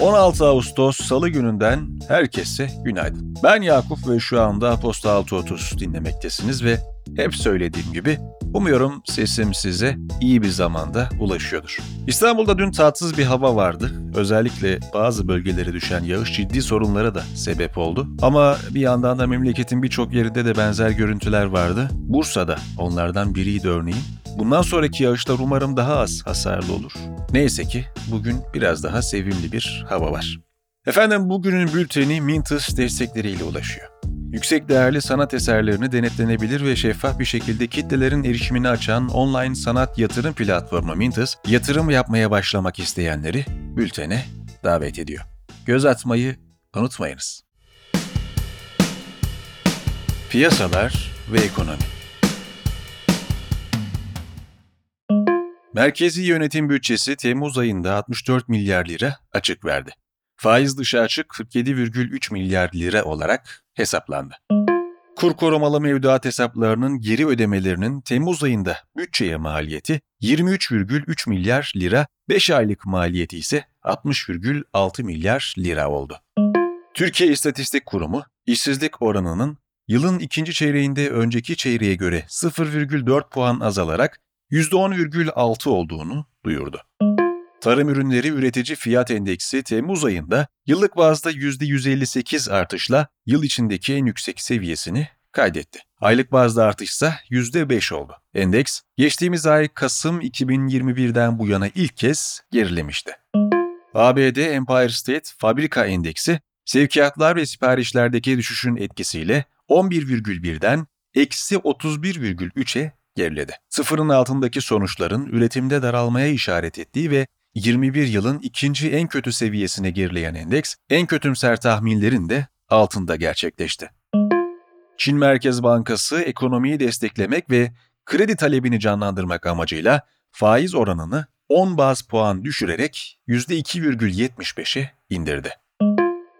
...16 Ağustos Salı gününden herkese günaydın. Ben Yakup ve şu anda Posta 630 dinlemektesiniz ve hep söylediğim gibi umuyorum sesim size iyi bir zamanda ulaşıyordur. İstanbul'da dün tatsız bir hava vardı. Özellikle bazı bölgelere düşen yağış ciddi sorunlara da sebep oldu. Ama bir yandan da memleketin birçok yerinde de benzer görüntüler vardı. Bursa'da onlardan biriydi örneğin. Bundan sonraki yağışlar umarım daha az hasarlı olur. Neyse ki bugün biraz daha sevimli bir hava var. Efendim bugünün bülteni Mintus destekleriyle ulaşıyor. Yüksek değerli sanat eserlerini denetlenebilir ve şeffaf bir şekilde kitlelerin erişimini açan online sanat yatırım platformu Mintus, yatırım yapmaya başlamak isteyenleri bültene davet ediyor. Göz atmayı unutmayınız. Piyasalar ve ekonomi Merkezi yönetim bütçesi Temmuz ayında 64 milyar lira açık verdi. Faiz dışı açık 47,3 milyar lira olarak hesaplandı. Kur korumalı mevduat hesaplarının geri ödemelerinin Temmuz ayında bütçeye maliyeti 23,3 milyar lira, 5 aylık maliyeti ise 60,6 milyar lira oldu. Türkiye İstatistik Kurumu, işsizlik oranının yılın ikinci çeyreğinde önceki çeyreğe göre 0,4 puan azalarak %10,6 olduğunu duyurdu. Tarım ürünleri üretici fiyat endeksi Temmuz ayında yıllık bazda %158 artışla yıl içindeki en yüksek seviyesini kaydetti. Aylık bazda artış ise %5 oldu. Endeks geçtiğimiz ay Kasım 2021'den bu yana ilk kez gerilemişti. ABD Empire State Fabrika Endeksi sevkiyatlar ve siparişlerdeki düşüşün etkisiyle 11,1'den eksi 31,3'e geriledi. Sıfırın altındaki sonuçların üretimde daralmaya işaret ettiği ve 21 yılın ikinci en kötü seviyesine gerileyen endeks, en kötümser tahminlerin de altında gerçekleşti. Çin Merkez Bankası ekonomiyi desteklemek ve kredi talebini canlandırmak amacıyla faiz oranını 10 baz puan düşürerek %2,75'e indirdi.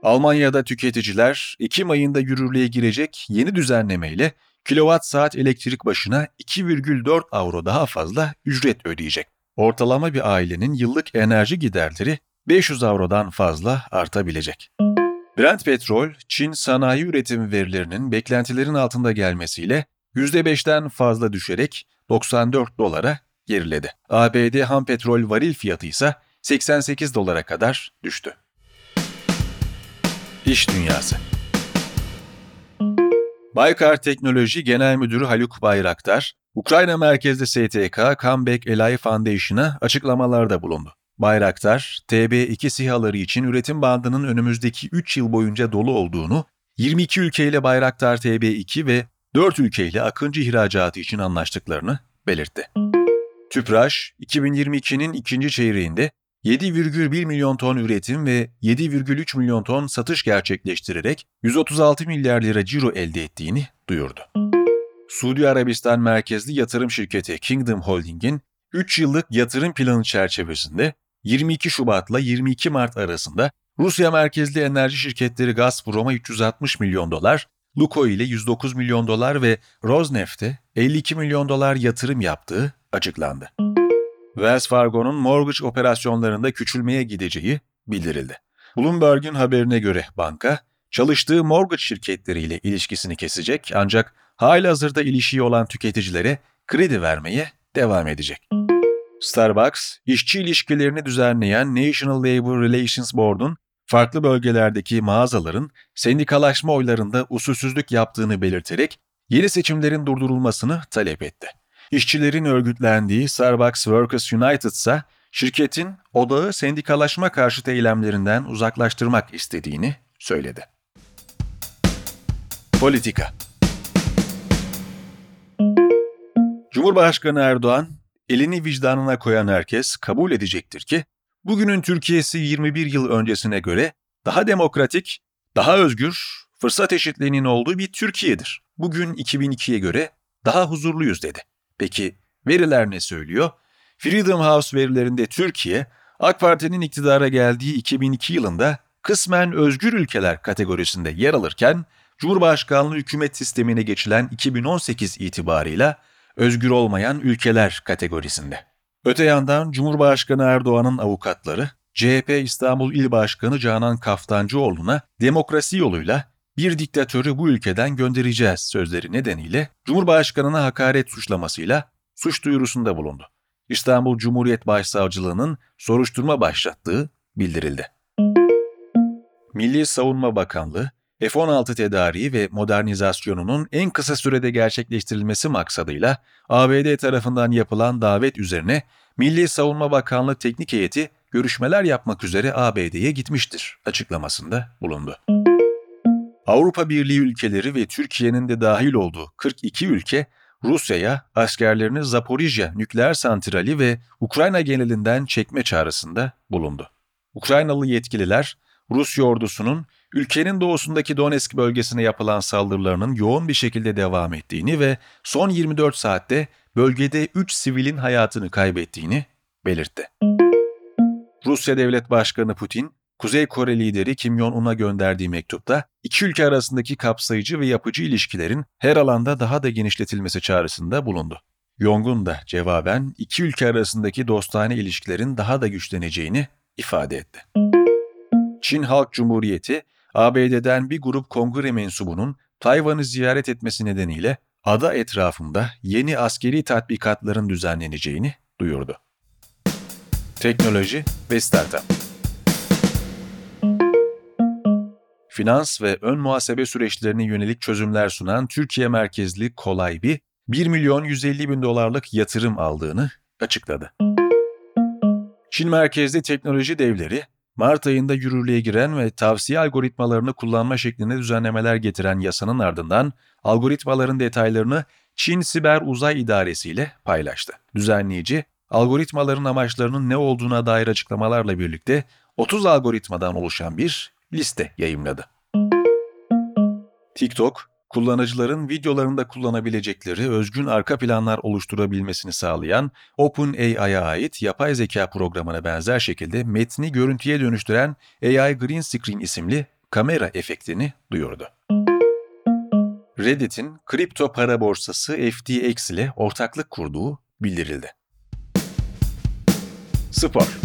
Almanya'da tüketiciler Ekim ayında yürürlüğe girecek yeni düzenlemeyle kilowatt saat elektrik başına 2,4 avro daha fazla ücret ödeyecek. Ortalama bir ailenin yıllık enerji giderleri 500 avrodan fazla artabilecek. Brent petrol, Çin sanayi üretim verilerinin beklentilerin altında gelmesiyle %5'ten fazla düşerek 94 dolara geriledi. ABD ham petrol varil fiyatı ise 88 dolara kadar düştü. İş Dünyası Baykar Teknoloji Genel Müdürü Haluk Bayraktar, Ukrayna merkezli STK Comeback Eli Foundation'a açıklamalarda bulundu. Bayraktar, TB2 SİHA'ları için üretim bandının önümüzdeki 3 yıl boyunca dolu olduğunu, 22 ülkeyle Bayraktar TB2 ve 4 ülkeyle Akıncı ihracatı için anlaştıklarını belirtti. Tüpraş, 2022'nin ikinci çeyreğinde 7,1 milyon ton üretim ve 7,3 milyon ton satış gerçekleştirerek 136 milyar lira ciro elde ettiğini duyurdu. Suudi Arabistan merkezli yatırım şirketi Kingdom Holding'in 3 yıllık yatırım planı çerçevesinde 22 Şubat'la 22 Mart arasında Rusya merkezli enerji şirketleri Gazprom'a 360 milyon dolar, Lukoil ile 109 milyon dolar ve Rosneft'e 52 milyon dolar yatırım yaptığı açıklandı. Wells Fargo'nun mortgage operasyonlarında küçülmeye gideceği bildirildi. Bloomberg'un haberine göre banka, çalıştığı mortgage şirketleriyle ilişkisini kesecek ancak halihazırda ilişiği olan tüketicilere kredi vermeye devam edecek. Starbucks, işçi ilişkilerini düzenleyen National Labor Relations Board'un farklı bölgelerdeki mağazaların sendikalaşma oylarında usulsüzlük yaptığını belirterek yeni seçimlerin durdurulmasını talep etti. İşçilerin örgütlendiği Starbucks Workers United ise şirketin odağı sendikalaşma karşıtı eylemlerinden uzaklaştırmak istediğini söyledi. Politika Cumhurbaşkanı Erdoğan, elini vicdanına koyan herkes kabul edecektir ki, bugünün Türkiye'si 21 yıl öncesine göre daha demokratik, daha özgür, fırsat eşitliğinin olduğu bir Türkiye'dir. Bugün 2002'ye göre daha huzurluyuz dedi. Peki veriler ne söylüyor? Freedom House verilerinde Türkiye, AK Parti'nin iktidara geldiği 2002 yılında kısmen özgür ülkeler kategorisinde yer alırken, Cumhurbaşkanlığı hükümet sistemine geçilen 2018 itibarıyla özgür olmayan ülkeler kategorisinde. Öte yandan Cumhurbaşkanı Erdoğan'ın avukatları CHP İstanbul İl Başkanı Canan Kaftancıoğlu'na demokrasi yoluyla bir diktatörü bu ülkeden göndereceğiz sözleri nedeniyle Cumhurbaşkanına hakaret suçlamasıyla suç duyurusunda bulundu. İstanbul Cumhuriyet Başsavcılığı'nın soruşturma başlattığı bildirildi. Milli Savunma Bakanlığı, F-16 tedariği ve modernizasyonunun en kısa sürede gerçekleştirilmesi maksadıyla ABD tarafından yapılan davet üzerine Milli Savunma Bakanlığı Teknik Heyeti görüşmeler yapmak üzere ABD'ye gitmiştir açıklamasında bulundu. Avrupa Birliği ülkeleri ve Türkiye'nin de dahil olduğu 42 ülke Rusya'ya askerlerini Zaporijya nükleer santrali ve Ukrayna genelinden çekme çağrısında bulundu. Ukraynalı yetkililer Rusya ordusunun ülkenin doğusundaki Donetsk bölgesine yapılan saldırılarının yoğun bir şekilde devam ettiğini ve son 24 saatte bölgede 3 sivilin hayatını kaybettiğini belirtti. Rusya Devlet Başkanı Putin, Kuzey Kore lideri Kim Jong-un'a gönderdiği mektupta iki ülke arasındaki kapsayıcı ve yapıcı ilişkilerin her alanda daha da genişletilmesi çağrısında bulundu. Jong-un da cevaben iki ülke arasındaki dostane ilişkilerin daha da güçleneceğini ifade etti. Çin Halk Cumhuriyeti, ABD'den bir grup kongre mensubunun Tayvan'ı ziyaret etmesi nedeniyle ada etrafında yeni askeri tatbikatların düzenleneceğini duyurdu. Teknoloji ve Startup Finans ve ön muhasebe süreçlerine yönelik çözümler sunan Türkiye merkezli Kolay bir 1 milyon 150 bin dolarlık yatırım aldığını açıkladı. Çin merkezli teknoloji devleri, Mart ayında yürürlüğe giren ve tavsiye algoritmalarını kullanma şeklinde düzenlemeler getiren yasanın ardından algoritmaların detaylarını Çin Siber Uzay İdaresi ile paylaştı. Düzenleyici, algoritmaların amaçlarının ne olduğuna dair açıklamalarla birlikte 30 algoritmadan oluşan bir liste yayımladı. TikTok, kullanıcıların videolarında kullanabilecekleri özgün arka planlar oluşturabilmesini sağlayan OpenAI'ya ait yapay zeka programına benzer şekilde metni görüntüye dönüştüren AI Green Screen isimli kamera efektini duyurdu. Reddit'in kripto para borsası FTX ile ortaklık kurduğu bildirildi. Spor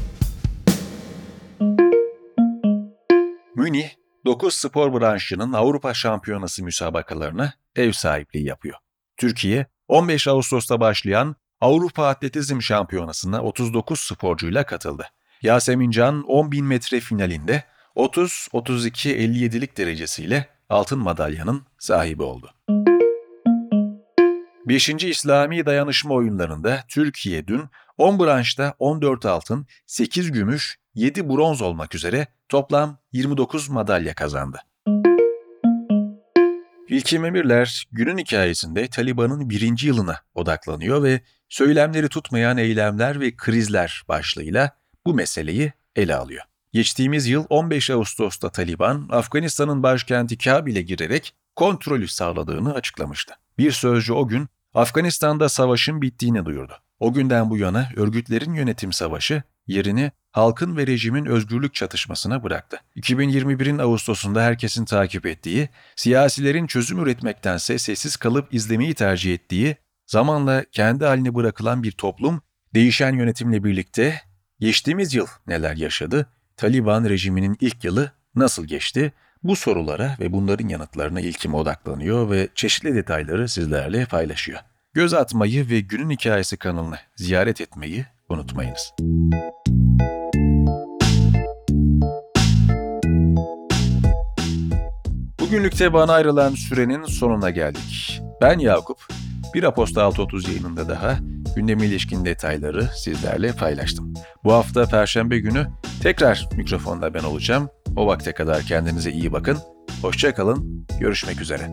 Münih, 9 spor branşının Avrupa Şampiyonası müsabakalarına ev sahipliği yapıyor. Türkiye, 15 Ağustos'ta başlayan Avrupa Atletizm Şampiyonası'na 39 sporcuyla katıldı. Yasemin Can 10.000 metre finalinde 30-32-57'lik derecesiyle altın madalyanın sahibi oldu. 5. İslami Dayanışma Oyunlarında Türkiye dün 10 branşta 14 altın, 8 gümüş, 7 bronz olmak üzere toplam 29 madalya kazandı. İlkim Emirler günün hikayesinde Taliban'ın birinci yılına odaklanıyor ve söylemleri tutmayan eylemler ve krizler başlığıyla bu meseleyi ele alıyor. Geçtiğimiz yıl 15 Ağustos'ta Taliban, Afganistan'ın başkenti Kabil'e girerek kontrolü sağladığını açıklamıştı. Bir sözcü o gün Afganistan'da savaşın bittiğini duyurdu. O günden bu yana örgütlerin yönetim savaşı yerini halkın ve rejimin özgürlük çatışmasına bıraktı. 2021'in Ağustos'unda herkesin takip ettiği, siyasilerin çözüm üretmektense sessiz kalıp izlemeyi tercih ettiği, zamanla kendi haline bırakılan bir toplum, değişen yönetimle birlikte geçtiğimiz yıl neler yaşadı, Taliban rejiminin ilk yılı nasıl geçti, bu sorulara ve bunların yanıtlarına ilkim odaklanıyor ve çeşitli detayları sizlerle paylaşıyor. Göz atmayı ve günün hikayesi kanalını ziyaret etmeyi unutmayınız. Bugünlükte bana ayrılan sürenin sonuna geldik. Ben Yakup, bir Aposta 630 yayınında daha gündeme ilişkin detayları sizlerle paylaştım. Bu hafta Perşembe günü tekrar mikrofonda ben olacağım. O vakte kadar kendinize iyi bakın. Hoşçakalın, görüşmek üzere.